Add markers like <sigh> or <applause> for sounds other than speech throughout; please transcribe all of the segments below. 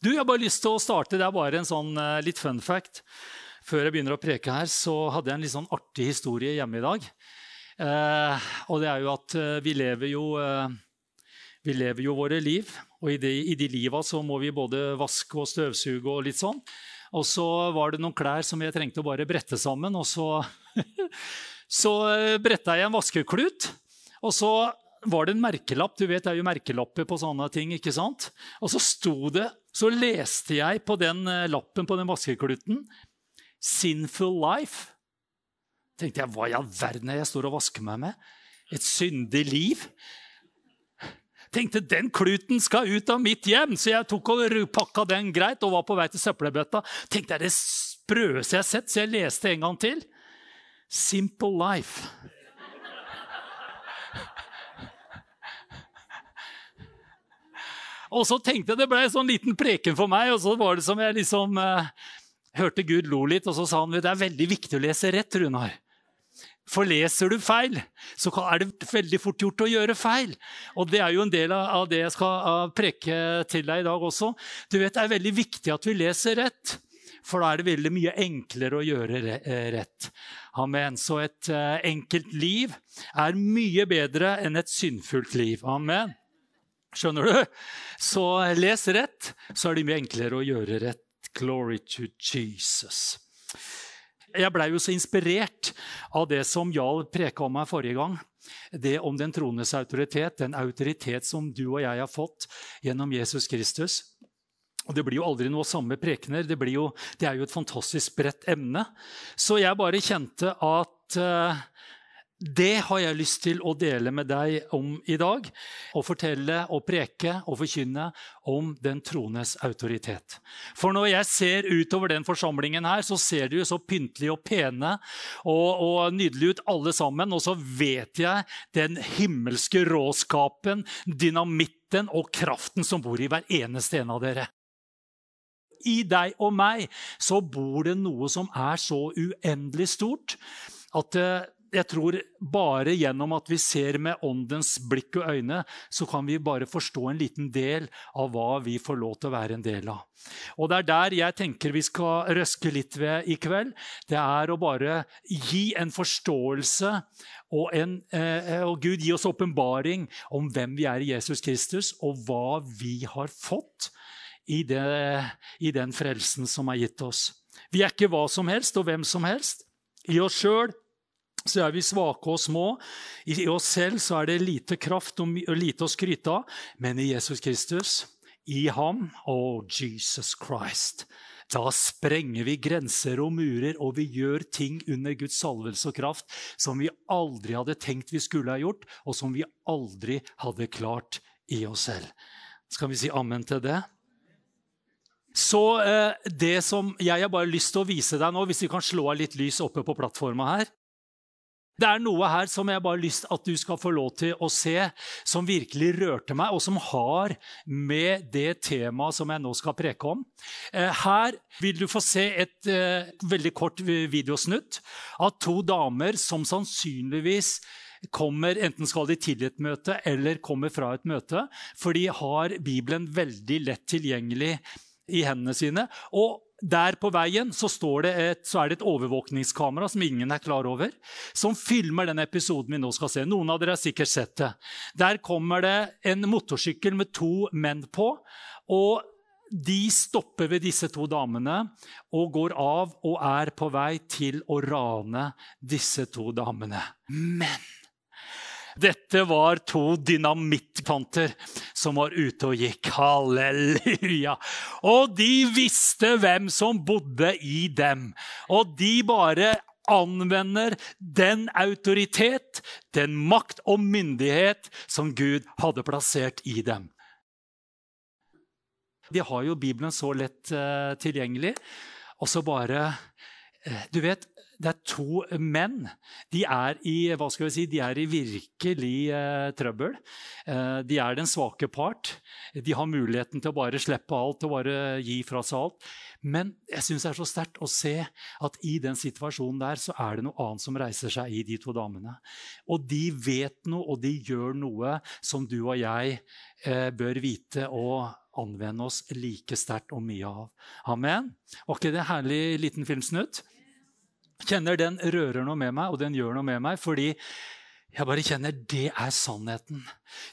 Du, Jeg har bare lyst til å starte. Det er bare en sånn uh, litt fun fact. Før jeg begynner å preke her, så hadde jeg en litt sånn artig historie hjemme i dag. Eh, og det er jo at uh, vi lever jo vi lever jo våre liv, og i de, i de liva så må vi både vaske og støvsuge og litt sånn. Og så var det noen klær som jeg trengte å bare brette sammen, og så, <laughs> så bretta jeg en vaskeklut. Og så var det en merkelapp. Du vet, det er jo merkelapper på sånne ting. ikke sant? Og så sto det, så leste jeg på den eh, lappen på den vaskekluten 'Sinful life'. tenkte jeg, Hva i all verden er jeg står og vasker meg med? Et syndig liv? tenkte den kluten skal ut av mitt hjem, så jeg tok og pakka den greit og var på vei til søppelbøtta. tenkte jeg, Det sprøeste jeg har sett, så jeg leste en gang til. Simple life. Og så tenkte jeg Det ble en sånn liten preken for meg, og så var det som jeg liksom eh, hørte Gud lo litt, og så sa han det er veldig viktig å lese rett, Runar. For leser du feil, så er det veldig fort gjort å gjøre feil. Og det er jo en del av det jeg skal preke til deg i dag også. Du vet, Det er veldig viktig at vi leser rett, for da er det veldig mye enklere å gjøre eh, rett. Amen. Så et eh, enkelt liv er mye bedre enn et syndfullt liv. Amen. Skjønner du? Så les rett, så er det mye enklere å gjøre rett. Glory to Jesus. Jeg blei jo så inspirert av det som Jarl preka om meg forrige gang. Det om den troendes autoritet, den autoritet som du og jeg har fått gjennom Jesus Kristus. Og Det blir jo aldri noe samme prekener. Det, jo, det er jo et fantastisk bredt emne. Så jeg bare kjente at uh, det har jeg lyst til å dele med deg om i dag. Og fortelle og preke og forkynne om den troendes autoritet. For når jeg ser utover den forsamlingen her, så ser de jo så pyntelige og pene og, og nydelige ut alle sammen. Og så vet jeg den himmelske råskapen, dynamitten og kraften som bor i hver eneste en av dere i deg og meg så bor det noe som er så uendelig stort at eh, jeg tror bare gjennom at vi ser med åndens blikk og øyne, så kan vi bare forstå en liten del av hva vi får lov til å være en del av. Og Det er der jeg tenker vi skal røske litt ved i kveld. Det er å bare gi en forståelse og, en, eh, og Gud gi oss åpenbaring om hvem vi er i Jesus Kristus, og hva vi har fått i, det, i den frelsen som er gitt oss. Vi er ikke hva som helst og hvem som helst. I oss sjøl så er vi svake og små. I oss selv så er det lite kraft og lite å skryte av. Men i Jesus Kristus, i ham, oh Jesus Christ, da sprenger vi grenser og murer, og vi gjør ting under Guds salvelse og kraft som vi aldri hadde tenkt vi skulle ha gjort, og som vi aldri hadde klart i oss selv. Skal vi si amen til det? Så eh, det som jeg har bare lyst til å vise deg nå, hvis vi kan slå av litt lys oppe på plattforma her det er noe her som jeg bare har lyst at du skal få lov til å se, som virkelig rørte meg, og som har med det temaet som jeg nå skal preke om. Eh, her vil du få se et eh, veldig kort videosnutt av to damer som sannsynligvis kommer, enten skal de til et møte eller kommer fra et møte, for de har Bibelen veldig lett tilgjengelig i hendene sine. Og der på veien så, et, så, er det et overvåkningskamera som ingen er klar over, som filmer den episoden vi nå skal se. Noen av dere har sikkert sett det. Der kommer det en motorsykkel med to menn på. og de stopper ved disse to damene og går av og er på vei til å rane disse to damene. Men dette var to dynamittpanter som var ute og gikk. Halleluja! Og de visste hvem som bodde i dem. Og de bare anvender den autoritet, den makt og myndighet som Gud hadde plassert i dem. De har jo Bibelen så lett uh, tilgjengelig. Og så bare uh, Du vet, det er to menn. De er i, hva skal vi si, de er i virkelig eh, trøbbel. Eh, de er den svake part. De har muligheten til å bare slippe alt og bare gi fra seg alt. Men jeg synes det er så sterkt å se at i den situasjonen der så er det noe annet som reiser seg i de to damene. Og de vet noe, og de gjør noe som du og jeg eh, bør vite og anvende oss like sterkt og mye av. Amen. Var ikke det en herlig liten filmsnutt? Kjenner den rører noe med meg, og den gjør noe med meg, fordi jeg bare kjenner det er sannheten.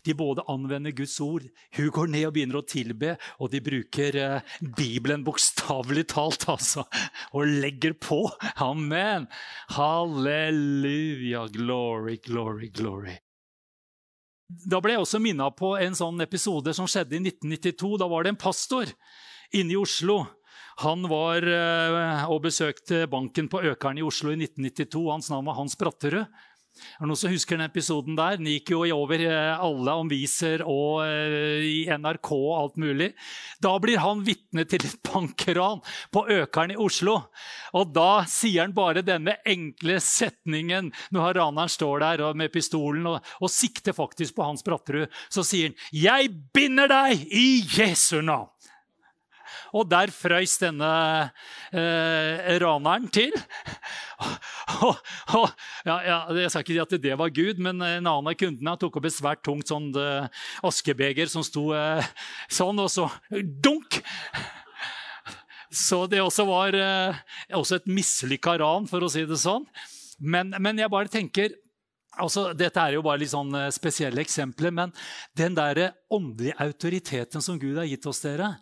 De både anvender Guds ord, hun går ned og begynner å tilbe, og de bruker eh, Bibelen bokstavelig talt, altså, og legger på. Amen! Halleluja! Glory, glory, glory. Da ble jeg også minna på en sånn episode som skjedde i 1992. Da var det en pastor inne i Oslo. Han var eh, og besøkte banken på Økeren i Oslo i 1992. Hans navn var Hans Bratterød. Er det noen som husker den episoden der? Den gikk jo over eh, alle omviser og uh, i NRK og alt mulig. Da blir han vitne til et bankran på Økeren i Oslo. Og da sier han bare denne enkle setningen når raneren står der med pistolen og, og sikter faktisk på Hans Bratterud. Så sier han 'Jeg binder deg i Jesu navn'. Og der frøys denne eh, raneren til. <laughs> Og, og, ja, ja, jeg skal ikke si at det var Gud, men en annen av kundene tok opp et svært tungt sånn, uh, askebeger som sto eh, sånn, og så dunk! Så det også var eh, også et mislykka ran, for å si det sånn. Men, men jeg bare tenker altså, Dette er jo bare litt sånn spesielle eksempler, men den der åndelige autoriteten som Gud har gitt oss, dere,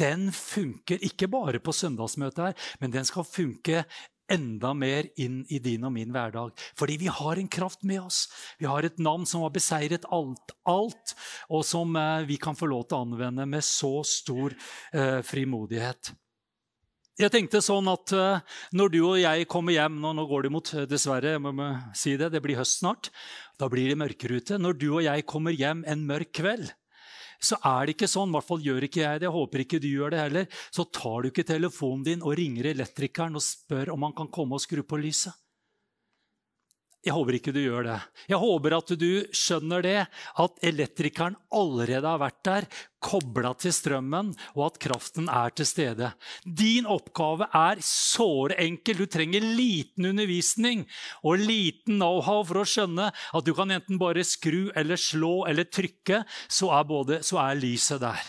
den funker ikke bare på søndagsmøtet her, men den skal funke enda mer inn i din og min hverdag. Fordi vi har en kraft med oss. Vi har et navn som har beseiret alt, alt og som eh, vi kan få lov til å anvende med så stor eh, frimodighet. Jeg tenkte sånn at uh, Når du og jeg kommer hjem nå, nå går det mot eh, dessverre, jeg må si det, det blir høst snart. Da blir det mørkere ute. Når du og jeg kommer hjem en mørk kveld, så er det ikke sånn, i hvert fall gjør ikke jeg det, jeg håper ikke du gjør det heller, så tar du ikke telefonen din og ringer elektrikeren og spør om han kan komme og skru på lyset. Jeg håper ikke du gjør det. Jeg håper at du skjønner det, at elektrikeren allerede har vært der, kobla til strømmen, og at kraften er til stede. Din oppgave er såre enkel. Du trenger liten undervisning og liten know-how for å skjønne at du kan enten bare skru eller slå eller trykke, så er, både, så er lyset der.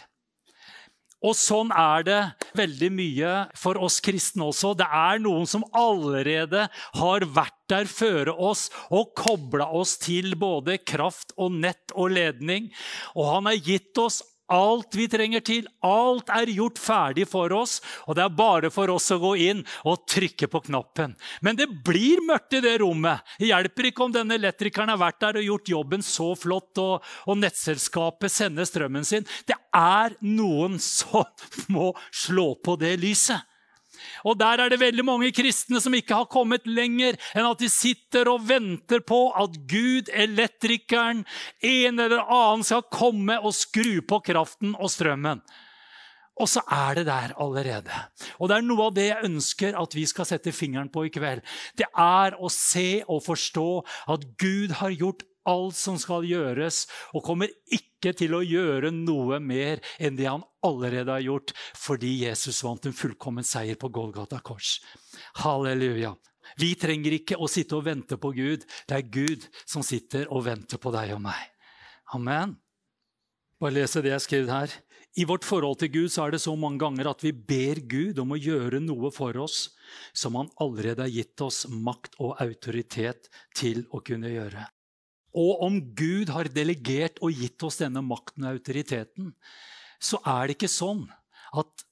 Og sånn er det veldig mye for oss kristne også. Det er noen som allerede har vært der føre oss og kobla oss til både kraft og nett og ledning. Og han har gitt oss alt vi trenger til. Alt er gjort ferdig for oss, og det er bare for oss å gå inn og trykke på knappen. Men det blir mørkt i det rommet. Det hjelper ikke om denne elektrikeren har vært der og gjort jobben så flott, og, og nettselskapet sender strømmen sin. Det er noen som må slå på det lyset. Og der er det veldig mange kristne som ikke har kommet lenger enn at de sitter og venter på at Gud, elektrikeren, en eller annen skal komme og skru på kraften og strømmen. Og så er det der allerede. Og det er noe av det jeg ønsker at vi skal sette fingeren på i kveld. Det er å se og forstå at Gud har gjort alt som skal gjøres, og kommer ikke til å gjøre noe mer enn det han allerede har gjort, fordi Jesus vant en fullkommen seier på Golgata kors. Halleluja. Vi trenger ikke å sitte og vente på Gud. Det er Gud som sitter og venter på deg og meg. Amen. Bare lese det jeg skrev her. I vårt forhold til Gud så er det så mange ganger at vi ber Gud om å gjøre noe for oss som han allerede har gitt oss makt og autoritet til å kunne gjøre. Og om Gud har delegert og gitt oss denne makten og autoriteten, så er det ikke sånn at,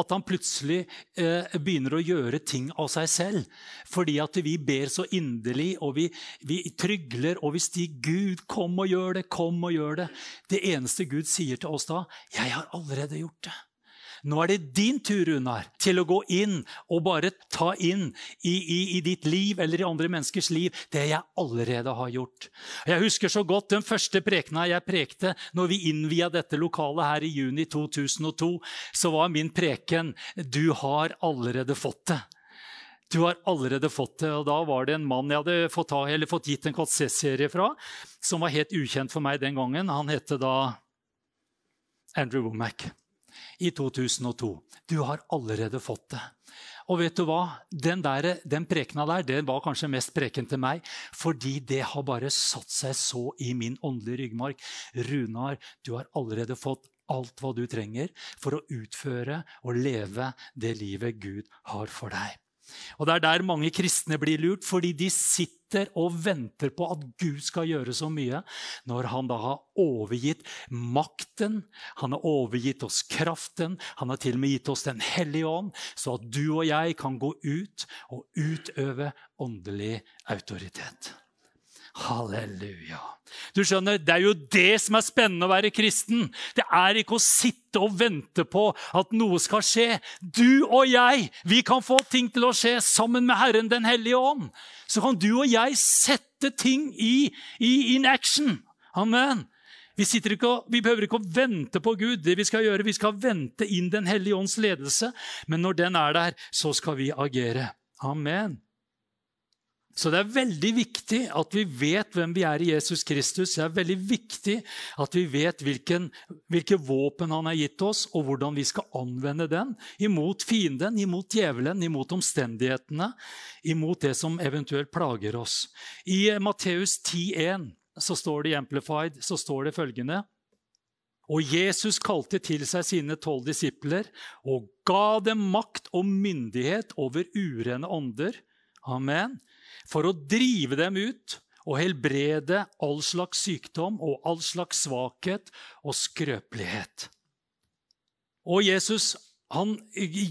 at han plutselig eh, begynner å gjøre ting av seg selv. Fordi at vi ber så inderlig, og vi, vi trygler og vi stiger 'Gud, kom og gjør det, kom og gjør det'. Det eneste Gud sier til oss da, 'Jeg har allerede gjort det'. Nå er det din tur, Runar, til å gå inn og bare ta inn i, i, i, ditt liv eller i andre menneskers liv det jeg allerede har gjort. Jeg husker så godt den første prekena jeg prekte når vi innvia dette lokalet her i juni 2002. Så var min preken 'Du har allerede fått det'. Du har allerede fått det. Og da var det en mann jeg hadde fått, ta, fått gitt en KC-serie fra, som var helt ukjent for meg den gangen. Han het da Andrew Womack i 2002. Du har allerede fått det. Og vet du hva? Den, der, den prekena der den var kanskje mest preken til meg, fordi det har bare satt seg så i min åndelige ryggmark. Runar, du har allerede fått alt hva du trenger for å utføre og leve det livet Gud har for deg. Og Det er der mange kristne blir lurt, fordi de sitter og venter på at Gud skal gjøre så mye, når han da har overgitt makten, han har overgitt oss kraften, han har til og med gitt oss Den hellige ånd, så at du og jeg kan gå ut og utøve åndelig autoritet. Halleluja. Du skjønner, Det er jo det som er spennende å være kristen. Det er ikke å sitte og vente på at noe skal skje. Du og jeg vi kan få ting til å skje sammen med Herren den hellige ånd. Så kan du og jeg sette ting i, i in action. Amen. Vi, ikke, vi, behøver ikke å vente på Gud. Det Vi skal gjøre, vi skal vente inn Den hellige ånds ledelse. Men når den er der, så skal vi agere. Amen. Så det er veldig viktig at vi vet hvem vi er i Jesus Kristus. Det er veldig viktig at vi vet hvilken, hvilke våpen han har gitt oss, og hvordan vi skal anvende den imot fienden, imot djevelen, imot omstendighetene, imot det som eventuelt plager oss. I Matteus 10,1 så står det i Amplified så står det følgende og Jesus kalte til seg sine tolv disipler og ga dem makt og myndighet over urene ånder. Amen for å drive dem ut og helbrede all slags sykdom og all slags svakhet og skrøpelighet. Og Jesus han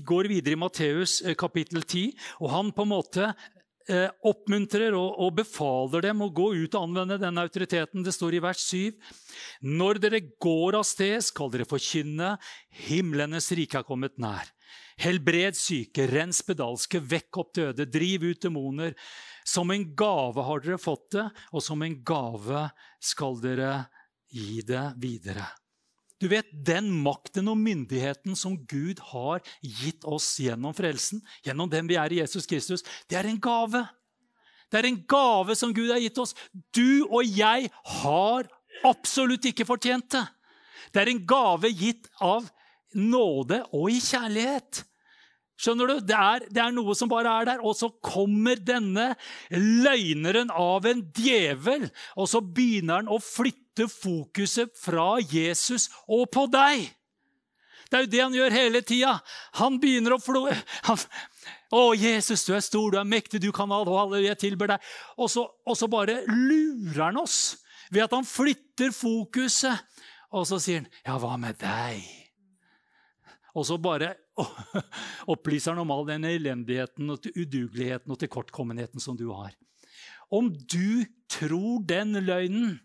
går videre i Matteus eh, kapittel 10, og han på en måte eh, oppmuntrer og, og, befaler dem å gå ut og anvende den autoriteten. Det står i vers 7. Når dere går av sted, skal dere forkynne himlenes rike er kommet nær. Helbred syke, rens pedalske, vekk opp døde, driv ut demoner. Som en gave har dere fått det, og som en gave skal dere gi det videre. Du vet, Den makten og myndigheten som Gud har gitt oss gjennom frelsen, gjennom den vi er i Jesus Kristus, det er en gave. Det er en gave som Gud har gitt oss. Du og jeg har absolutt ikke fortjent det. Det er en gave gitt av nåde og i kjærlighet. Skjønner du? Det er, det er, noe som bare er der. Og så kommer denne løgneren av en djevel, og så begynner han å flytte fokuset fra Jesus og på deg. Det er jo det han gjør hele tida. Han begynner å flo... Han, å, Jesus, du er stor, du er mektig, du kan alt, alle jeg tilber deg. Og så, og så bare lurer han oss ved at han flytter fokuset. Og så sier han, ja, hva med deg? Og så bare <laughs> opplyser han om all den elendigheten og udugeligheten og tilkortkommenheten som du har. Om du tror den løgnen,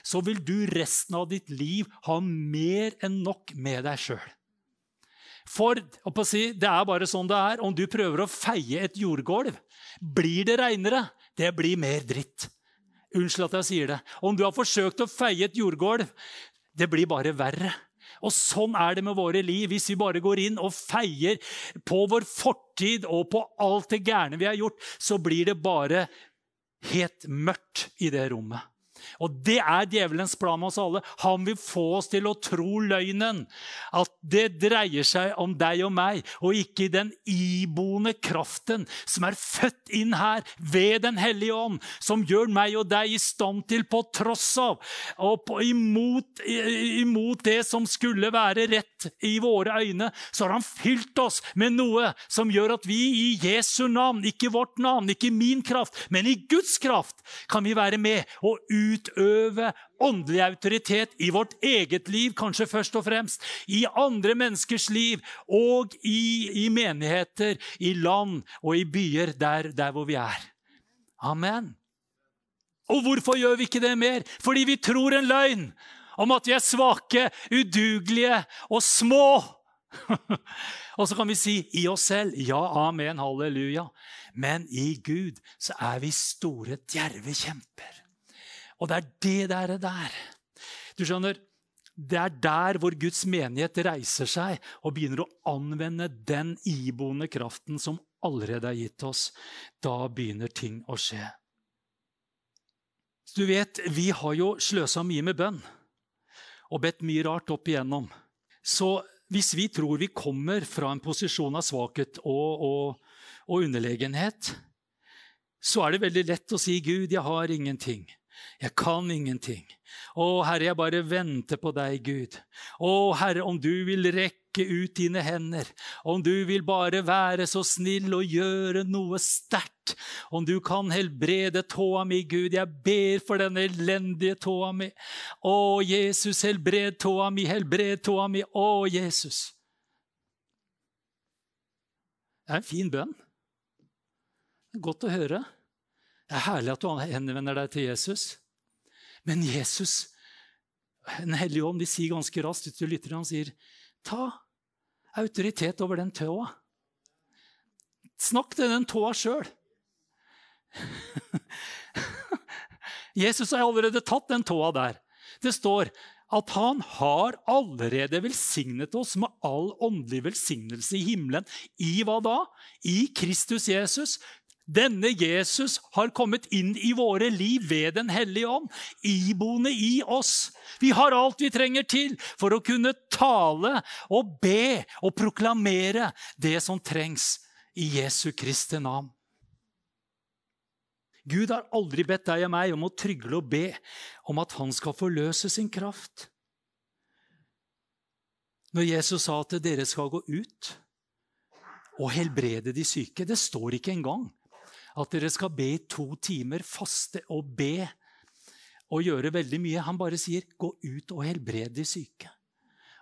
så vil du resten av ditt liv ha mer enn nok med deg sjøl. For si, det er bare sånn det er. Om du prøver å feie et jordgulv, blir det reinere. Det blir mer dritt. Unnskyld at jeg sier det. Om du har forsøkt å feie et jordgulv, det blir bare verre. Og sånn er det med våre liv. Hvis vi bare går inn og feier på vår fortid og på alt det gærne vi har gjort, så blir det bare helt mørkt i det rommet. Og det er djevelens plan med oss alle. Han vil få oss til å tro løgnen. At det dreier seg om deg og meg, og ikke den iboende kraften som er født inn her ved Den hellige ånd, som gjør meg og deg i stand til, på tross av og på, imot, imot det som skulle være rett i våre øyne, så har han fylt oss med noe som gjør at vi i Jesu navn, ikke vårt navn, ikke min kraft, men i Guds kraft, kan vi være med og ut utøve åndelig autoritet i vårt eget liv, kanskje først og fremst, i andre menneskers liv og i, i menigheter, i land og i byer der, der hvor vi er. Amen. Og hvorfor gjør vi ikke det mer? Fordi vi tror en løgn om at vi er svake, udugelige og små. <laughs> og så kan vi si i oss selv ja, amen, halleluja. Men i Gud så er vi store, djerve kjemper. Og det er det der, der. Du skjønner, det er der hvor Guds menighet reiser seg og begynner å anvende den iboende kraften som allerede er gitt oss. Da begynner ting å skje. Du vet, Vi har jo sløsa mye med bønn og bedt mye rart opp igjennom. Så hvis vi tror vi kommer fra en posisjon av svakhet og, og, og underlegenhet, så er det veldig lett å si, 'Gud, jeg har ingenting. Jeg kan ingenting.' 'Å, Herre, jeg bare venter på deg, Gud.' 'Å, Herre, om du vil rekke ut dine hender, om du vil bare være så snill og gjøre noe sterkt, om du kan helbrede tåa mi, Gud, jeg ber for denne elendige tåa mi. Å, Jesus, helbred tåa mi, helbred tåa mi. Å, Jesus. Det er en fin bønn. Godt å høre. Det er herlig at du henvender deg til Jesus. Men Jesus, Den hellige ånd, de sier ganske raskt til lytterne, han sier, ta autoritet over den tåa. Snakk til den tåa sjøl. <laughs> Jesus har allerede tatt den tåa der. Det står at han har allerede velsignet oss med all åndelig velsignelse i himmelen. I hva da? I Kristus Jesus. Denne Jesus har kommet inn i våre liv ved Den hellige ånd, iboende i oss. Vi har alt vi trenger til for å kunne tale og be og proklamere det som trengs i Jesu Kristi navn. Gud har aldri bedt deg og meg om å trygle og be om at han skal forløse sin kraft. Når Jesus sa at dere skal gå ut og helbrede de syke Det står ikke engang at dere skal be i to timer, faste og be og gjøre veldig mye. Han bare sier 'gå ut og helbred de syke'.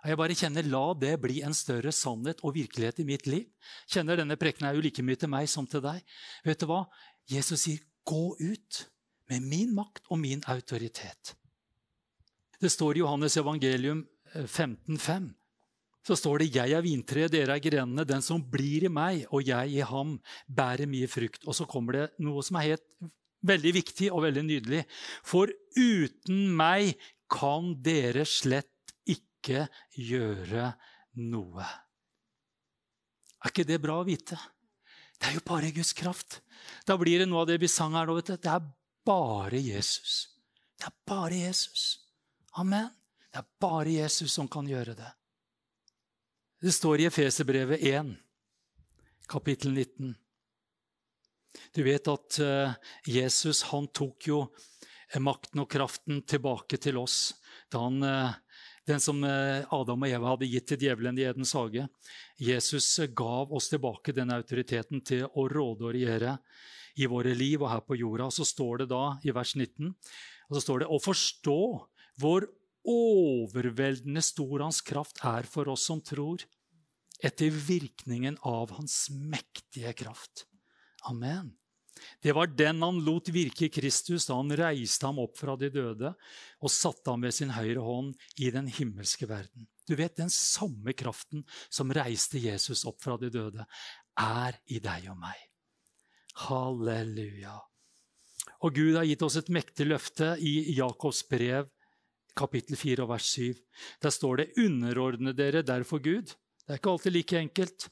Og jeg bare kjenner, La det bli en større sannhet og virkelighet i mitt liv. Kjenner Denne prekenen er jo like mye til meg som til deg. Vet du hva? Jesus sier 'gå ut' med min makt og min autoritet. Det står i Johannes evangelium 15,5 eh, så står det 'Jeg er vintreet, dere er grenene'. Den som blir i meg og jeg i ham, bærer mye frukt. Og så kommer det noe som er helt, veldig viktig og veldig nydelig. For uten meg kan dere slett ikke gjøre noe. Er ikke det bra å vite? Det er jo bare Guds kraft. Da blir det noe av det vi sang her nå. Det er bare Jesus. Det er bare Jesus. Amen. Det er bare Jesus som kan gjøre det. Det står i Efeserbrevet 1, kapittel 19. Du vet at eh, Jesus han tok jo makten og kraften tilbake til oss da han eh, den som eh, Adam og Eva hadde gitt til djevelen i Edens hage. Jesus gav oss tilbake den autoriteten til å råde og regjere i våre liv og her på jorda. Så står det da i vers 19 og så står det, å forstå hvor overveldende stor hans kraft er for oss som tror, etter virkningen av hans mektige kraft. Amen. Det var den han lot virke i Kristus da han reiste ham opp fra de døde og satte ham ved sin høyre hånd i den himmelske verden. Du vet, Den samme kraften som reiste Jesus opp fra de døde, er i deg og meg. Halleluja. Og Gud har gitt oss et mektig løfte i Jakobs brev, kapittel 4 vers 7. Der står det 'underordne dere derfor Gud'. Det er ikke alltid like enkelt.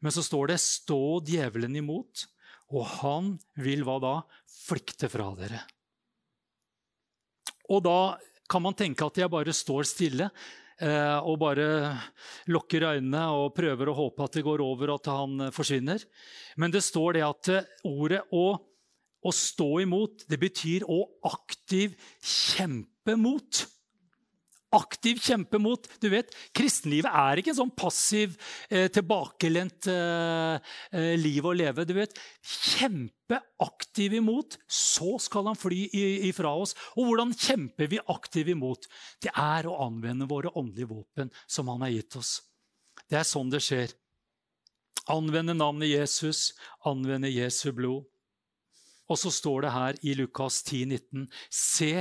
Men så står det 'stå djevelen imot', og han vil hva da? Flykte fra dere. Og da kan man tenke at jeg bare står stille eh, og bare lukker øynene og prøver å håpe at det går over, og at han forsvinner. Men det står det at eh, ordet å, å stå imot, det betyr å aktiv kjempe mot aktiv kjempe mot. Du vet, Kristenlivet er ikke en sånn passiv, eh, tilbakelent eh, eh, liv å leve. Du vet, Kjempe aktiv imot, så skal han fly ifra oss. Og hvordan kjemper vi aktiv imot? Det er å anvende våre åndelige våpen som han har gitt oss. Det er sånn det skjer. Anvende navnet Jesus, anvende Jesu blod. Og så står det her i Lukas 10, 19, Se,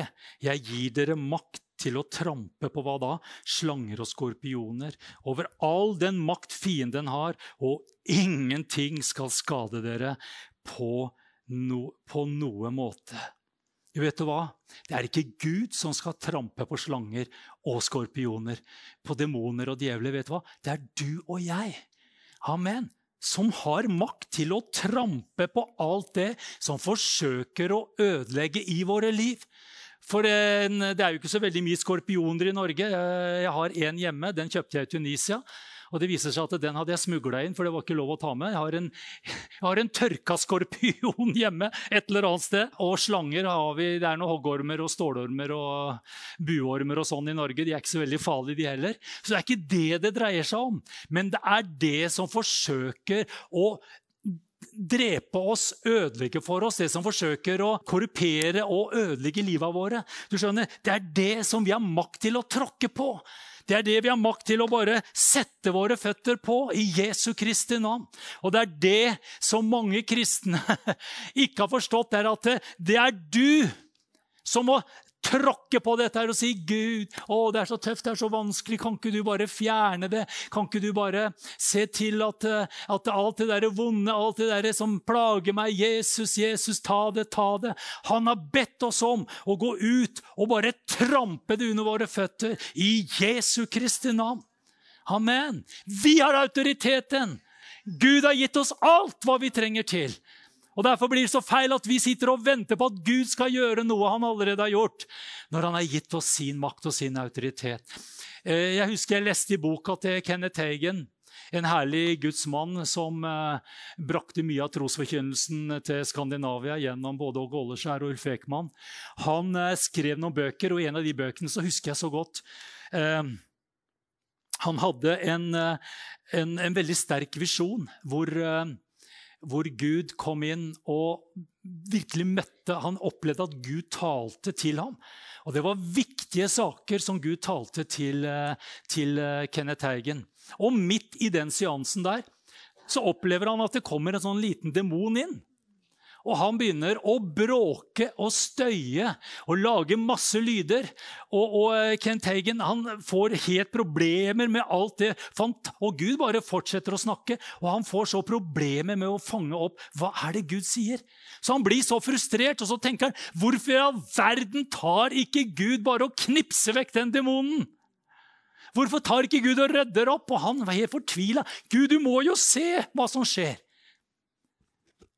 jeg gir dere makt til å trampe på hva da? Slanger og skorpioner. Over all den makt fienden har, og ingenting skal skade dere på, no, på noe måte. Vet du hva? Det er ikke Gud som skal trampe på slanger og skorpioner, på demoner og djevler. vet du hva? Det er du og jeg. Amen. Som har makt til å trampe på alt det som forsøker å ødelegge i våre liv. For en, det er jo ikke så veldig mye skorpioner i Norge. Jeg har én hjemme. Den kjøpte jeg i Tunisia. Og det viser seg at Den hadde jeg smugla inn, for det var ikke lov å ta med. Jeg har en, <laughs> jeg har en tørka skorpion <laughs> hjemme et eller annet sted. Og slanger har vi. Det er noen hoggormer og stålormer og buormer og sånn i Norge. De er ikke så veldig farlige, de heller. Så det er ikke det det dreier seg om. Men det er det som forsøker å drepe oss, ødelegge for oss, det som forsøker å korrupere og ødelegge livet våre. Du skjønner, Det er det som vi har makt til å tråkke på. Det er det vi har makt til å bare sette våre føtter på i Jesu Kristi navn. Og det er det som mange kristne <laughs> ikke har forstått, det er at det er du som må tråkke på dette her og si 'Gud, å, det er så tøft, det er så vanskelig. Kan ikke du bare fjerne det? Kan ikke du bare se til at, eh, at alt det der vonde, alt det der som plager meg Jesus, Jesus, ta det, ta det. Han har bedt oss om å gå ut og bare trampe det under våre føtter i Jesu Kristi navn. Amen. Vi har autoriteten. Gud har gitt oss alt hva vi trenger til. Og Derfor blir det så feil at vi sitter og venter på at Gud skal gjøre noe han allerede har gjort, når han har gitt oss sin makt og sin autoritet. Eh, jeg husker jeg leste i boka til Kenneth Hagen, en herlig Guds mann som eh, brakte mye av trosforkynnelsen til Skandinavia gjennom både Åge Åleskjær og Ulf Ekman. Han eh, skrev noen bøker, og en av de bøkene så husker jeg så godt Han hadde en, en, en veldig sterk visjon hvor hvor Gud kom inn og virkelig møtte Han opplevde at Gud talte til ham. Og det var viktige saker som Gud talte til, eh, til eh, Kenneth Haugen. Og midt i den seansen der så opplever han at det kommer en sånn liten demon inn. Og han begynner å bråke og støye og lage masse lyder. Og, og eh, Kent Hagen han får helt problemer med alt det. Og Gud bare fortsetter å snakke, og han får så problemer med å fange opp hva er det Gud sier. Så han blir så frustrert, og så tenker han hvorfor i all verden tar ikke Gud bare og knipser vekk den demonen? Hvorfor tar ikke Gud og rydder opp? Og han var helt fortvila. Gud, du må jo se hva som skjer.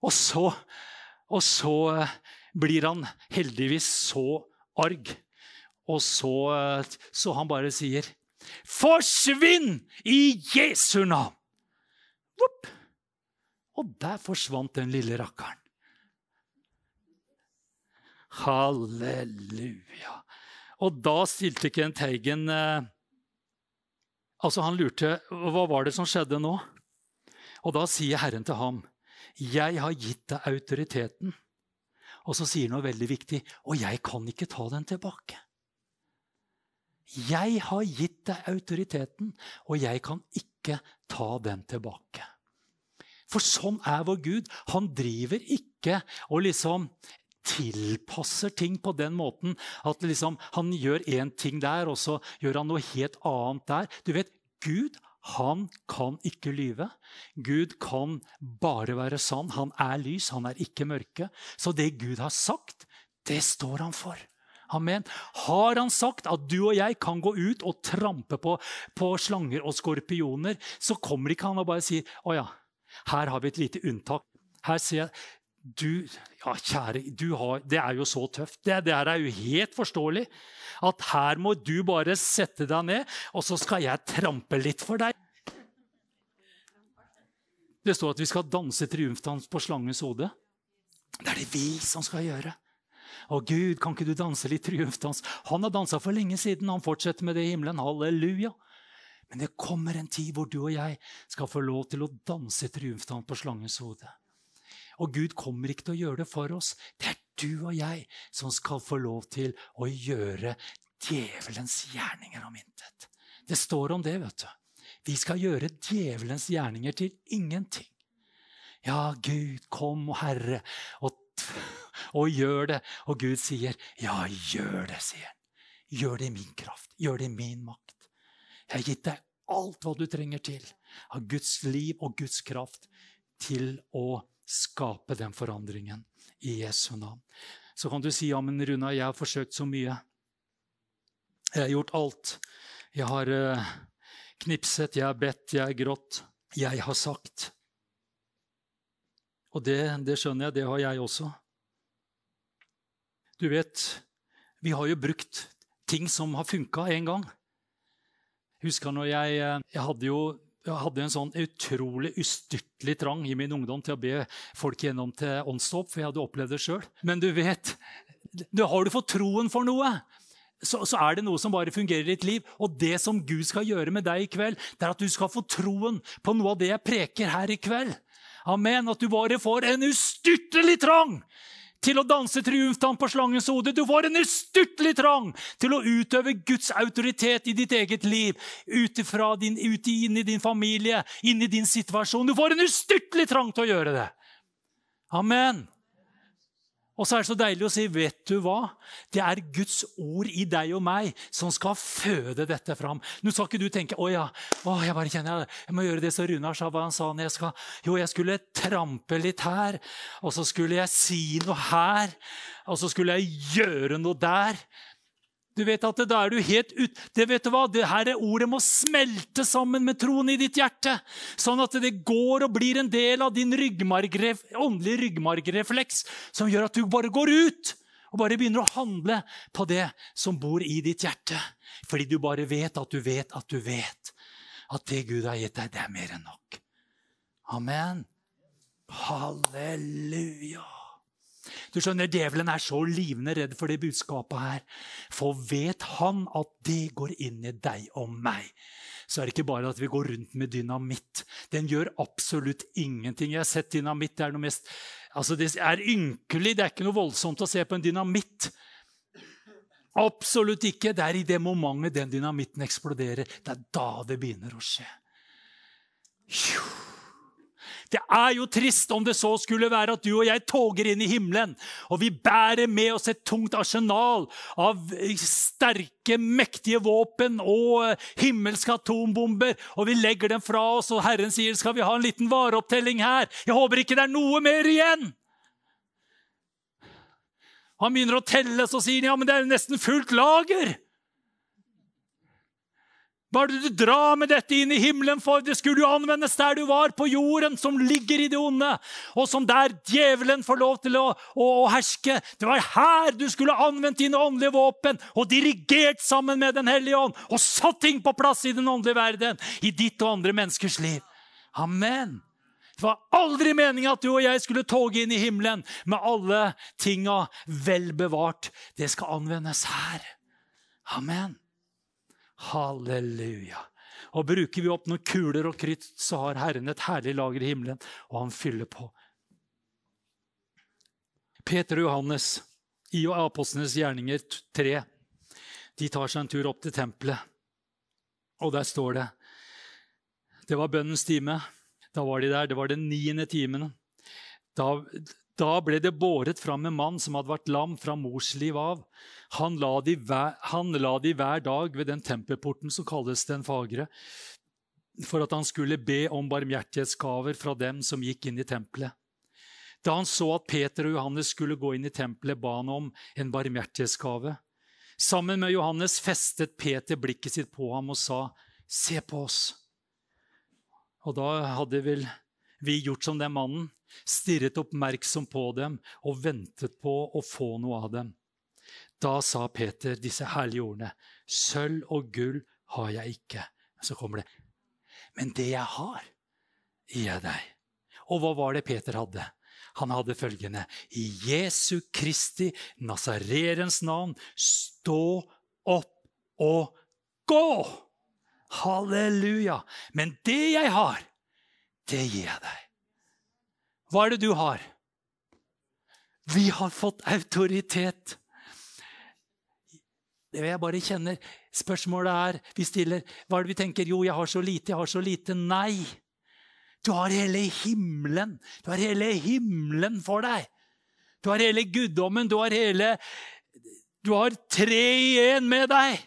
Og så og så eh, blir han heldigvis så arg. Og så, eh, så han bare sier, 'Forsvinn i Jesu navn!' Vopp! Og der forsvant den lille rakkeren. Halleluja. Og da stilte Kent Haugen eh, Altså, han lurte hva var det som skjedde nå. Og da sier Herren til ham, 'Jeg har gitt deg autoriteten.' Og så sier han noe veldig viktig, 'Og jeg kan ikke ta den tilbake'. Jeg har gitt deg autoriteten, og jeg kan ikke ta den tilbake. For sånn er vår Gud. Han driver ikke og liksom tilpasser ting på den måten at liksom, han gjør én ting der, og så gjør han noe helt annet der. Du vet, Gud han kan ikke lyve. Gud kan bare være sann. Han er lys, han er ikke mørke. Så det Gud har sagt, det står han for. Amen. Har han sagt at du og jeg kan gå ut og trampe på, på slanger og skorpioner, så kommer ikke han og bare sier å ja, her har vi et lite unntak. Her ser jeg du, ja, kjære, du har, Det er jo så tøft. Det, det er jo helt forståelig. At her må du bare sette deg ned, og så skal jeg trampe litt for deg. Det står at vi skal danse triumfdans på slangens hode. Det er det vi som skal gjøre. Å Gud, kan ikke du danse litt triumfdans? Han har dansa for lenge siden. Han fortsetter med det i himmelen. Halleluja. Men det kommer en tid hvor du og jeg skal få lov til å danse triumfdans på slangens hode. Og Gud kommer ikke til å gjøre det for oss. Det er du og jeg som skal få lov til å gjøre djevelens gjerninger om intet. Det står om det, vet du. Vi skal gjøre djevelens gjerninger til ingenting. Ja, Gud, kom, Herre, og, <laughs> og gjør det. Og Gud sier, ja, gjør det, sier han. Gjør det i min kraft. Gjør det i min makt. Jeg har gitt deg alt hva du trenger til av Guds liv og Guds kraft til å skape den forandringen i Jesu navn. Så kan du si ja, men Runa, jeg har forsøkt så mye. Jeg har gjort alt. Jeg har uh, knipset, jeg har bedt, jeg har grått. Jeg har sagt. Og det, det skjønner jeg, det har jeg også. Du vet, Vi har jo brukt ting som har funka en gang. Jeg husker når jeg, eh, jeg hadde jo jeg hadde en sånn utrolig ustyrtelig trang i min ungdom til å be folk gjennom til åndsdåp, for jeg hadde opplevd det sjøl. Men du vet, har du fått troen for noe, så, så, er det noe som bare fungerer i ditt liv. Og det som Gud skal gjøre med deg i kveld, det er at du skal få troen på noe av det jeg preker her i kveld. Amen. At du bare får en ustyrtelig trang til å danse triumfdans på slangens hode. Du får en ustyrtelig trang til å utøve Guds autoritet i ditt eget liv. Ut, din, ut inn i din familie, inn i din situasjon. Du får en ustyrtelig trang til å gjøre det. Amen. Og så er det så deilig å si, vet du hva? Det er Guds ord i deg og meg som skal føde dette fram. Nå skal ikke du tenke å ja, å, jeg bare kjenner jeg, jeg må gjøre det som Runar sa. hva han sa når jeg skal. Jo, jeg skulle trampe litt her, og så skulle jeg si noe her, og så skulle jeg gjøre noe der. Du vet at Da er du helt ut... Det vet du hva? Det her ordet må smelte sammen med troen i ditt hjerte. Sånn at det går og blir en del av din ryggmargref, åndelige ryggmargrefleks som gjør at du bare går ut og bare begynner å handle på det som bor i ditt hjerte. Fordi du bare vet at du vet at du vet at det Gud har gitt deg, det er mer enn nok. Amen. Halleluja. Du skjønner, Djevelen er så livende redd for det budskapet her. For vet han at det går inn i deg og meg, så er det ikke bare at vi går rundt med dynamitt. Den gjør absolutt ingenting. Jeg har sett dynamitt. Det er noe mest Altså, det er ynkelig. Det er ikke noe voldsomt å se på en dynamitt. Absolutt ikke. Det er i det momentet den dynamitten eksploderer. Det er da det begynner å skje. Phew. Det er jo trist om det så skulle være at du og jeg toger inn i himmelen, og vi bærer med oss et tungt arsenal av sterke, mektige våpen og eh, himmelske atombomber, og vi legger dem fra oss, og Herren sier skal vi ha en liten vareopptelling her. Jeg håper ikke det er noe mer igjen. Han begynner å telle, så sier han ja, men det er jo nesten fullt lager. Hva er det du drar med dette inn i himmelen for? Det skulle jo anvendes der du var, på jorden, som ligger i det onde, og som der djevelen får lov til å, å, å herske. Det var her du skulle anvendt dine åndelige våpen og dirigert sammen med Den hellige ånd og satt ting på plass i den åndelige verden, i ditt og andre menneskers liv. Amen. Det var aldri meninga at du og jeg skulle toge inn i himmelen med alle tinga vel bevart. Det skal anvendes her. Amen. Halleluja. Og Bruker vi opp noen kuler og krytt, så har Herren et herlig lager i himmelen, og han fyller på. Peter og Johannes i Apostlenes gjerninger 3 de tar seg en tur opp til tempelet, og der står det Det var bønnens time. Da var de der. Det var den niende timen. Da, da ble det båret fram en mann som hadde vært lam fra morsliv av. Han la, de hver, han la de hver dag ved den tempelporten som kalles Den fagre, for at han skulle be om barmhjertighetsgaver fra dem som gikk inn i tempelet. Da han så at Peter og Johannes skulle gå inn i tempelet, ba han om en barmhjertighetsgave. Sammen med Johannes festet Peter blikket sitt på ham og sa, 'Se på oss.' Og da hadde vel vi gjort som den mannen, stirret oppmerksom på dem og ventet på å få noe av dem. Da sa Peter disse herlige ordene. Sølv og gull har jeg ikke. Så kommer det. Men det jeg har, gir jeg deg. Og hva var det Peter hadde? Han hadde følgende. I Jesu Kristi Nazarerens navn, stå opp og gå! Halleluja! Men det jeg har, det gir jeg deg. Hva er det du har? Vi har fått autoritet. Det jeg bare kjenner. Spørsmålet er, vi stiller, hva er det vi tenker? Jo, jeg har så lite, jeg har så lite. Nei. Du har hele himmelen. Du har hele himmelen for deg. Du har hele guddommen. Du har hele Du har tre i én med deg.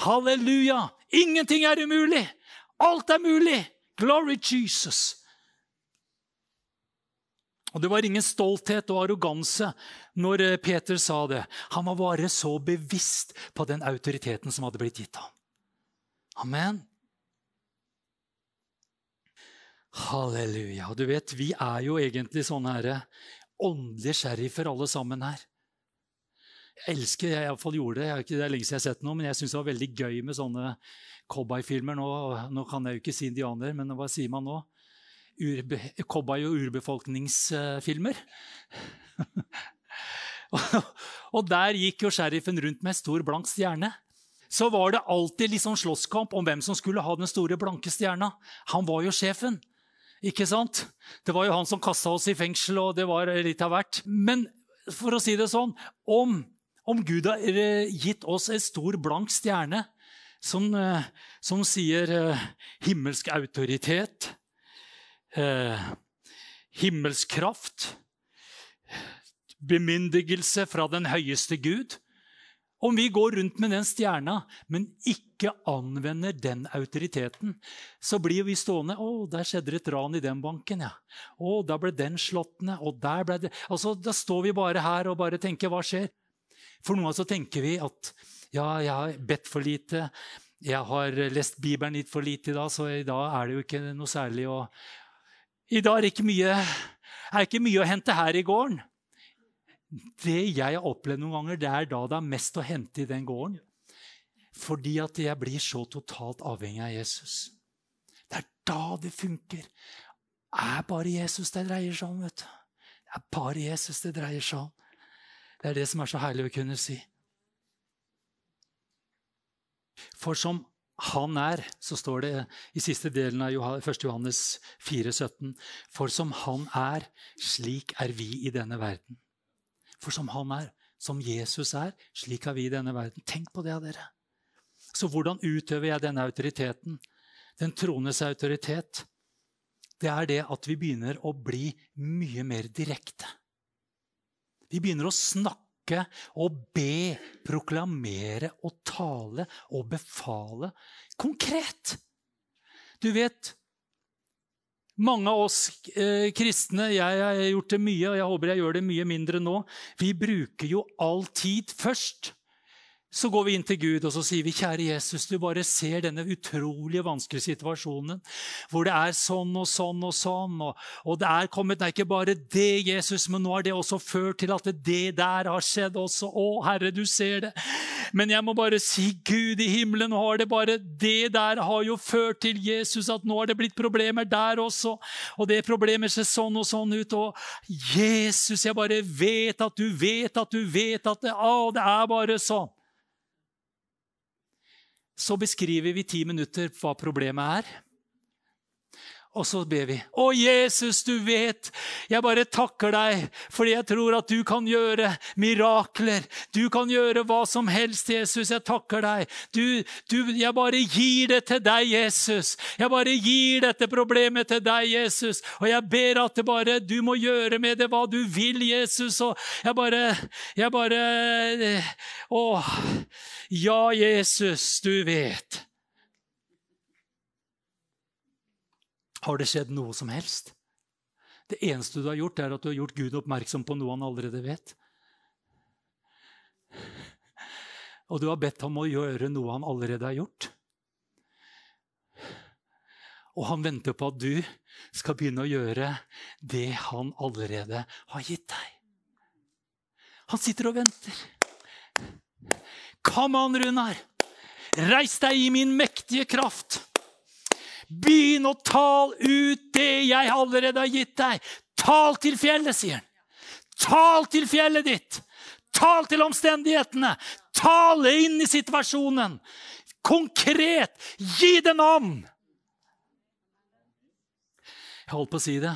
Halleluja! Ingenting er umulig. Alt er mulig. Glory Jesus. Og Det var ingen stolthet og arroganse når eh, Peter sa det. Han var bare så bevisst på den autoriteten som hadde blitt gitt ham. Amen. Halleluja. Du vet, Vi er jo egentlig sånne her åndelige sheriffer alle sammen her. Jeg elsker jeg i hvert fall gjorde det. Jeg, det er lenge siden jeg har sett noe, men jeg syns det var veldig gøy med sånne cowboyfilmer. Nå, nå kan jeg jo ikke si indianer, men hva sier man nå? Urbe, cowboy- og urbefolkningsfilmer. <laughs> og der gikk jo sheriffen rundt med stor blank stjerne. Så var det alltid liksom slåsskamp om hvem som skulle ha den store blanke stjerna. Han var jo sjefen. Ikke sant? Det var jo han som kasta oss i fengsel, og det var litt av hvert. Men for å si det sånn om, om Gud har eh, gitt oss en stor blank stjerne som, eh, som sier eh, himmelsk autoritet, himmelsk kraft, bemyndigelse fra den høyeste Gud om vi går rundt med den stjerna, men ikke anvender den autoriteten, så blir vi stående 'Å, der skjedde det et ran i den banken', ja. 'Å, da ble den slått ned', og der ble det Altså, Da står vi bare her og bare tenker 'hva skjer'? For noen så tenker vi at 'ja, jeg har bedt for lite', 'jeg har lest Bibelen litt for lite i dag', så i dag er det jo ikke noe særlig å I dag er ikke mye, er ikke mye å hente her i gården. Det jeg har opplevd noen ganger, det er da det er mest å hente i den gården. Fordi at jeg blir så totalt avhengig av Jesus. Det er da det funker. Det er bare Jesus det dreier seg om. vet du. Det er bare Jesus det dreier seg om. Det er det som er så herlig å kunne si. For som han er, så står det i siste delen av 1. Johannes 4,17.: For som han er, slik er vi i denne verden. For som han er, som Jesus er, slik er vi i denne verden. Tenk på det, dere. Så hvordan utøver jeg denne autoriteten? Den troendes autoritet. Det er det at vi begynner å bli mye mer direkte. Vi begynner å snakke og be, proklamere og tale og befale konkret. Du vet, mange av oss eh, kristne, jeg har gjort det mye, og jeg håper jeg gjør det mye mindre nå, vi bruker jo all tid først så går vi inn til Gud og så sier vi, kjære Jesus, du bare ser denne utrolig vanskelige situasjonen hvor det er sånn og sånn og sånn. Og, og det er kommet det er ikke bare det, Jesus, men nå har det også ført til at det der har skjedd også. Å, Herre, du ser det. Men jeg må bare si, Gud i himmelen, har det bare det der har jo ført til Jesus at nå har det blitt problemer der også. Og det problemet ser sånn og sånn ut. Og Jesus, jeg bare vet at du vet at du vet at det, å, det er bare sånn så beskriver vi ti minutter hva problemet er. Og så ber vi. Å, Jesus, du vet, jeg bare takker deg fordi jeg tror at du kan gjøre mirakler. Du kan gjøre hva som helst, Jesus. Jeg takker deg. Du, du, jeg bare gir det til deg, Jesus. Jeg bare gir dette problemet til deg, Jesus. Og jeg ber at det bare, du må gjøre med det hva du vil, Jesus. Og jeg bare Jeg bare Å, ja, Jesus, du vet. Har det skjedd noe som helst? Det eneste du har gjort, er at du har gjort Gud oppmerksom på noe han allerede vet. Og du har bedt ham å gjøre noe han allerede har gjort. Og han venter på at du skal begynne å gjøre det han allerede har gitt deg. Han sitter og venter. Kom an, Runar! Reis deg i min mektige kraft! Begynn å tale ut det jeg allerede har gitt deg. Tal til fjellet, sier han. Tal til fjellet ditt. Tal til omstendighetene. Tale inn i situasjonen. Konkret. Gi det navn. Jeg holdt på å si det.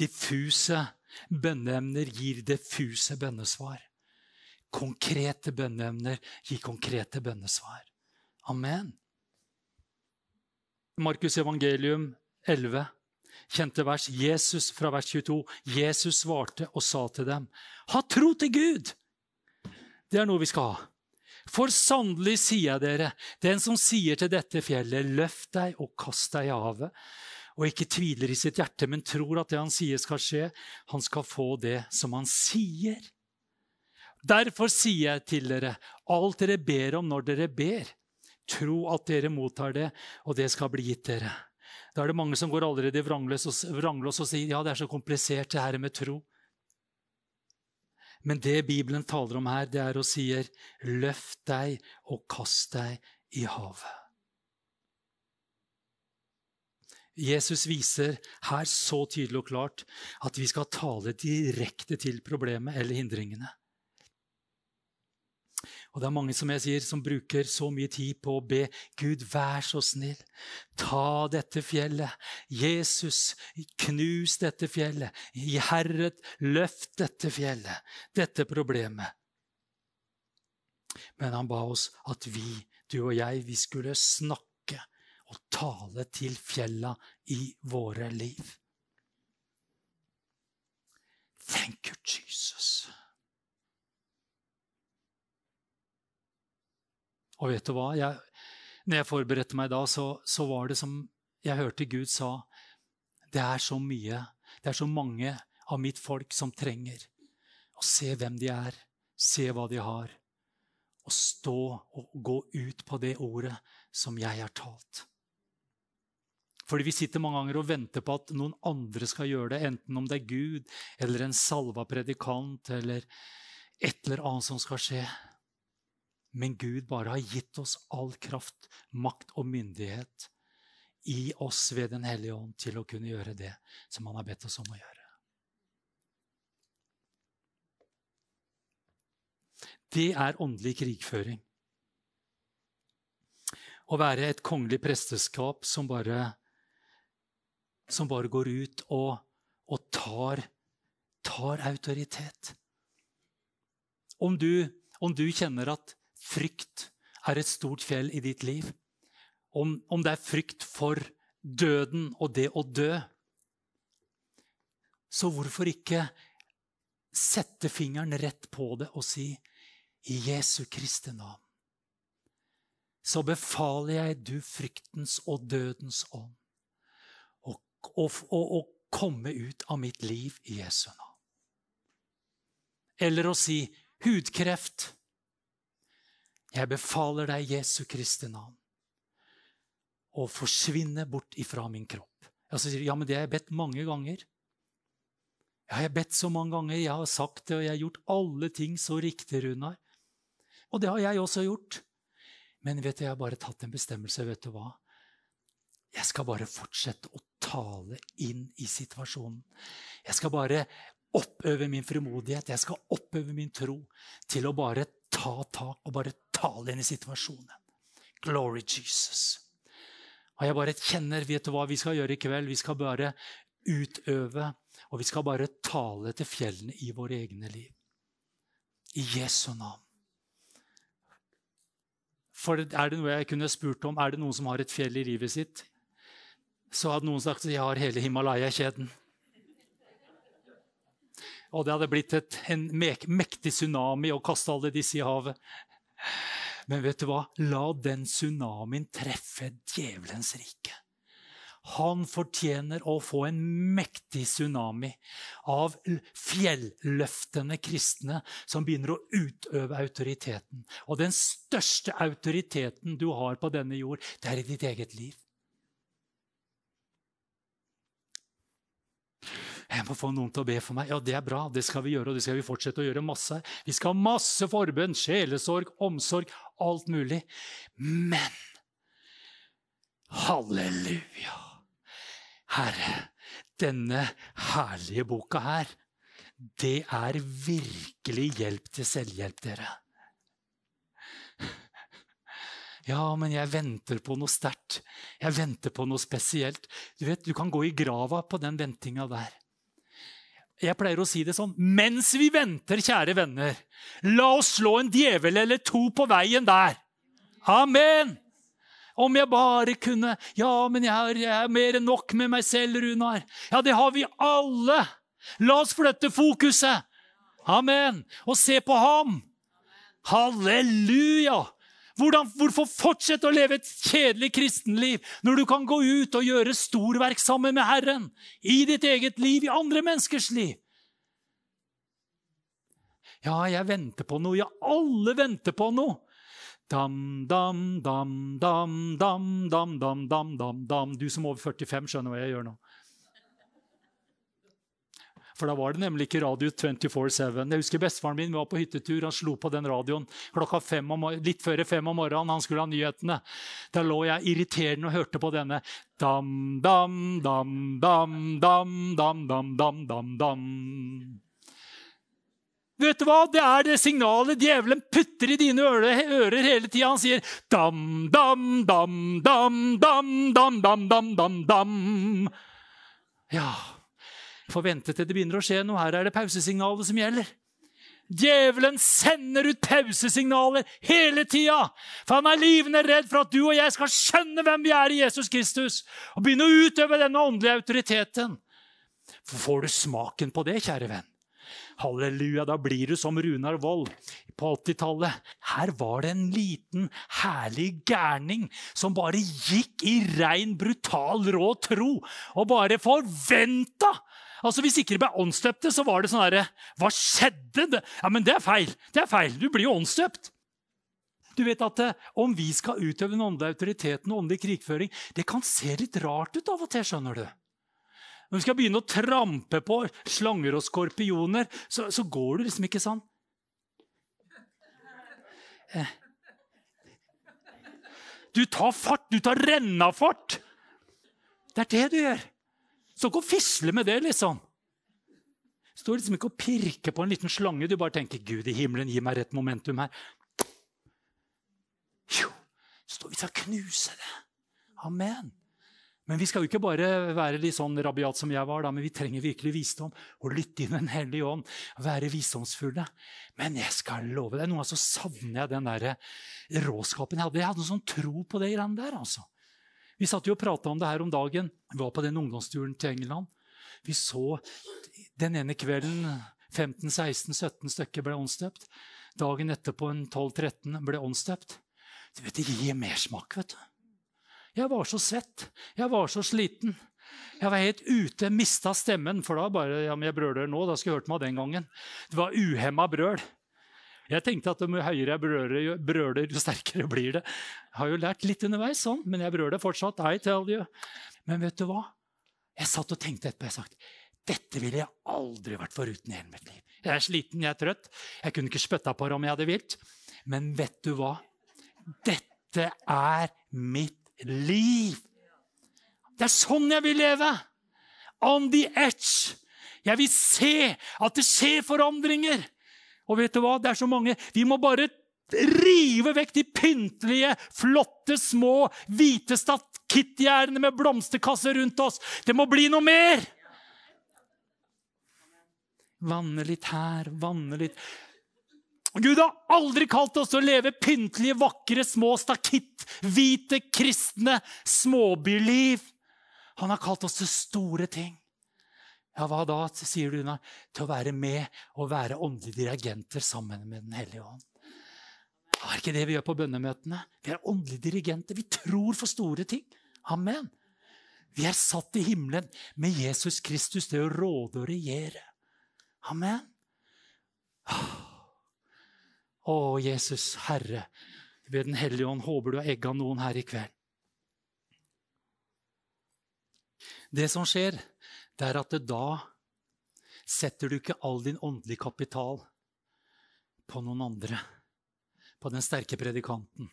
Diffuse bønneemner gir diffuse bønnesvar. Konkrete bønneemner gir konkrete bønnesvar. Amen. Markus evangelium 11, kjente vers. Jesus fra vers 22. Jesus svarte og sa til dem, ha tro til Gud! Det er noe vi skal ha. For sannelig sier jeg dere, den som sier til dette fjellet, løft deg og kast deg i havet, og ikke tviler i sitt hjerte, men tror at det han sier skal skje, han skal få det som han sier. Derfor sier jeg til dere, alt dere ber om når dere ber, Tro at dere mottar det, og det skal bli gitt dere. Da er det mange som går allerede i vranglås og, sier ja, det er så komplisert, det her med tro. Men det Bibelen taler om her, det er og sier, løft deg og kast deg i havet. Jesus viser her så tydelig og klart at vi skal tale direkte til problemet eller hindringene. Og det er mange som jeg sier, som bruker så mye tid på å be Gud, vær så snill, ta dette fjellet. Jesus, knus dette fjellet. Herret, løft dette fjellet, dette problemet. Men han ba oss at vi, du og jeg, vi skulle snakke og tale til fjella i våre liv. Thank you. Og vet du hva? Jeg, når jeg forberedte meg da, så, så, var det som jeg hørte Gud sa Det er så mye, det er så mange av mitt folk som trenger å se hvem de er, se hva de har, og stå og gå ut på det ordet som jeg har talt. Fordi vi sitter mange ganger og venter på at noen andre skal gjøre det, enten om det er Gud eller en salva predikant eller et eller annet som skal skje. Men Gud bare har gitt oss all kraft, makt og myndighet i oss ved Den hellige ånd til å kunne gjøre det som han har bedt oss om å gjøre. Det er åndelig krigføring. Å være et kongelig presteskap som bare, som bare går ut og, og tar, tar autoritet. Om du, om du kjenner at frykt er et stort fjell i ditt liv. Om, om det er frykt for døden og det å dø. Så hvorfor ikke sette fingeren rett på det og si i Jesu Kristi navn så befaler jeg du fryktens og dødens ånd å komme ut av mitt liv i Jesu navn. Eller å si hudkreft. Jeg befaler deg, Jesu Kristi navn, å forsvinne bort ifra min kropp. Så sier ja, men det har jeg bedt mange ganger. Jeg har bedt så mange ganger, jeg har sagt det, og jeg har gjort alle ting så riktig, Runar. Og det har jeg også gjort. Men vet du, jeg har bare tatt en bestemmelse. vet du hva? Jeg skal bare fortsette å tale inn i situasjonen. Jeg skal bare oppøve min frimodighet, jeg skal oppøve min tro til å bare ta tak og bare tale inn i situasjonen. Glory Jesus. Og jeg bare kjenner Vet du hva vi skal gjøre i kveld? Vi skal bare utøve, og vi skal bare tale til fjellene i våre egne liv. I Jesu navn. For er det noe jeg kunne spurt om, er det noen som har et fjell i livet sitt? Så hadde noen sagt at jeg har hele Himalaya-kjeden. Og det hadde blitt et, en mektig tsunami å kaste alle disse i havet. Men vet du hva? La den tsunamien treffe djevelens rike. Han fortjener å få en mektig tsunami av fjelløftende kristne som begynner å utøve autoriteten. Og den største autoriteten du har på denne jord, det er i ditt eget liv. Jeg må få noen til å be for meg. Ja, det er bra. Det skal vi gjøre, og det skal vi fortsette å gjøre masse. Vi skal ha masse forbønn, sjelesorg, omsorg, alt mulig. Men halleluja! Herre, denne herlige boka her, det er virkelig hjelp til selvhjelp, dere. Ja, men jeg venter på noe sterkt. Jeg venter på noe spesielt. Du vet, du kan gå i grava på den ventinga der. Jeg pleier å si det sånn Mens vi venter, kjære venner, la oss slå en djevel eller to på veien der. Amen! Om jeg bare kunne Ja, men jeg er, jeg er mer enn nok med meg selv, Runar. Ja, det har vi alle. La oss flytte fokuset. Amen. Og se på ham. Halleluja! Hvordan, hvorfor fortsette å leve et kjedelig kristenliv når du kan gå ut og gjøre storverk sammen med Herren? I ditt eget liv, i andre menneskers liv. Ja, jeg venter på noe. Ja, alle venter på noe. Dam, dam, dam, dam, dam, dam, dam, dam, dam, dam. Du som er over 45, skjønner hva jeg gjør nå. For da var det nemlig ikke radio 24-7. Jeg husker Bestefaren min var på hyttetur. Han slo på den radioen klokka fem om, litt før fem om morgenen. Han skulle ha nyhetene. Da lå jeg irriterende og hørte på denne. Dam, dam, dam, dam, dam, dam, dam, dam, dam, dam. Vet du hva? Det er det signalet djevelen putter i dine ører, ører hele tida. Han sier dam, dam, dam, dam, dam, dam, dam, dam, dam, dam. Ja, får vente til det begynner å skje noe. Her er det pausesignalet som gjelder. Djevelen sender ut pausesignaler hele tida. For han er livende redd for at du og jeg skal skjønne hvem vi er i Jesus Kristus. Og begynne å utøve denne åndelige autoriteten. For får du smaken på det, kjære venn? Halleluja, da blir du som Runar Wold på 80-tallet. Her var det en liten, herlig gærning som bare gikk i rein, brutal, rå tro og bare forventa Altså Hvis ikke de ble åndsdøpte, så var det sånn herre Hva skjedde? Ja, men det er feil. Det er feil. Du blir jo åndsdøpt. Du vet at eh, Om vi skal utøve den åndelige autoriteten og åndelig krigføring, det kan se litt rart ut av og til. skjønner du. Når vi skal begynne å trampe på slanger og skorpioner, så, så går det liksom ikke sånn. Eh. Du tar fart. Du tar rennafart. Det er det du gjør. Stå ikke og fisle med det, liksom. Står liksom ikke og pirker på en liten slange. Du bare tenker 'Gud i himmelen, gi meg rett momentum her'. Jo, står vi å knuse det. Amen. Men vi skal jo ikke bare være litt sånn rabiat som jeg var, da, men vi trenger virkelig visdom. Og lytte inn Den hellige ånd. Være visdomsfulle. Men jeg skal love deg, noe så savner jeg den der råskapen jeg hadde. Jeg hadde en sånn tro på det greiene der. altså. Vi satt jo og prata om det her om dagen. Vi var på den ungdomsturen til England. Vi så den ene kvelden 15-16-17 stykker ble åndsdøpt. Dagen etterpå en 12-13 ble åndsdøpt. Det gir mersmak, vet du. Jeg var så svett. Jeg var så sliten. Jeg var helt ute, mista stemmen. For da bare ja, men jeg brøler nå. Da skulle jeg hørt meg den gangen. Det var uhemma brøl. Jeg tenkte at jo høyere jeg brøler, brøler, jo sterkere blir det. Jeg har jo lært litt underveis, sånn, men jeg brøler fortsatt. I tell you. Men vet du hva? Jeg satt og tenkte etterpå. Jeg sagt, dette ville jeg aldri vært foruten i hele mitt liv. Jeg er sliten, jeg er trøtt. Jeg kunne ikke spytta på det om jeg hadde vilt. Men vet du hva? Dette er mitt liv. Det er sånn jeg vil leve. On the edge. Jeg vil se at det skjer forandringer. Og vet du hva? Det er så mange. Vi må bare rive vekk de pyntelige, flotte, små, hvite stakittgjerdene med blomsterkasser rundt oss. Det må bli noe mer! Vanne litt her, vanne litt Gud har aldri kalt oss å leve pyntelige, vakre, små stakitthvite, kristne småbyliv. Han har kalt oss til store ting. Ja, hva da, sier du, til å være med og være åndelige dirigenter sammen med Den hellige ånd. Er ikke det vi gjør på bønnemøtene? Vi er åndelige dirigenter. Vi tror for store ting. Amen. Vi er satt i himmelen med Jesus Kristus til å råde og regjere. Amen. Å, Jesus, Herre, ved Den hellige ånd håper du har egga noen her i kveld. Det som skjer, det er at da setter du ikke all din åndelige kapital på noen andre. På den sterke predikanten,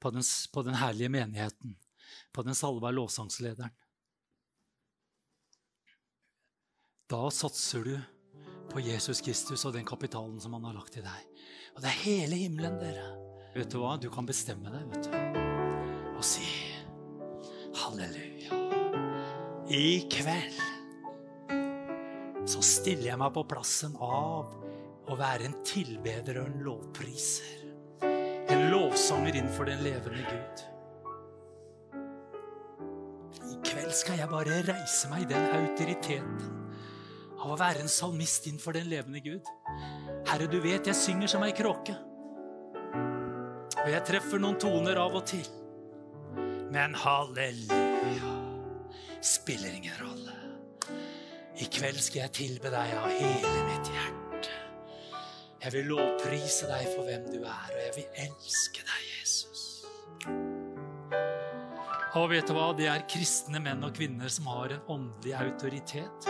på den, på den herlige menigheten, på den salva lovsangslederen. Da satser du på Jesus Kristus og den kapitalen som han har lagt i deg. Og det er hele himmelen, dere. Vet du hva? Du kan bestemme deg vet du. og si halleluja. I kveld så stiller jeg meg på plassen av å være en tilbeder og en lovpriser. En lovsanger innenfor den levende Gud. I kveld skal jeg bare reise meg i den autoriteten av å være en salmist innenfor den levende Gud. Herre, du vet jeg synger som ei kråke. Og jeg treffer noen toner av og til. Men halleluja spiller ingen rolle. I kveld skal jeg tilbe deg av hele mitt hjerte. Jeg vil lovprise deg for hvem du er, og jeg vil elske deg, Jesus. Og vet du hva? Det er kristne menn og kvinner som har en åndelig autoritet.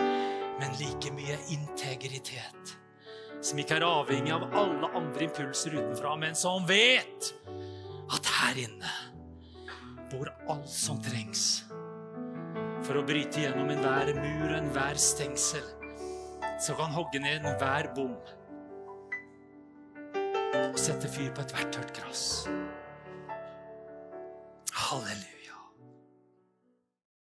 men like mye integritet. Som ikke er avhengig av alle andre impulser utenfra, men som vet at her inne bor alt som trengs for å bryte gjennom enhver mur og enhver stengsel, som kan hogge ned enhver bom og sette fyr på ethvert tørt gress. Halleluja.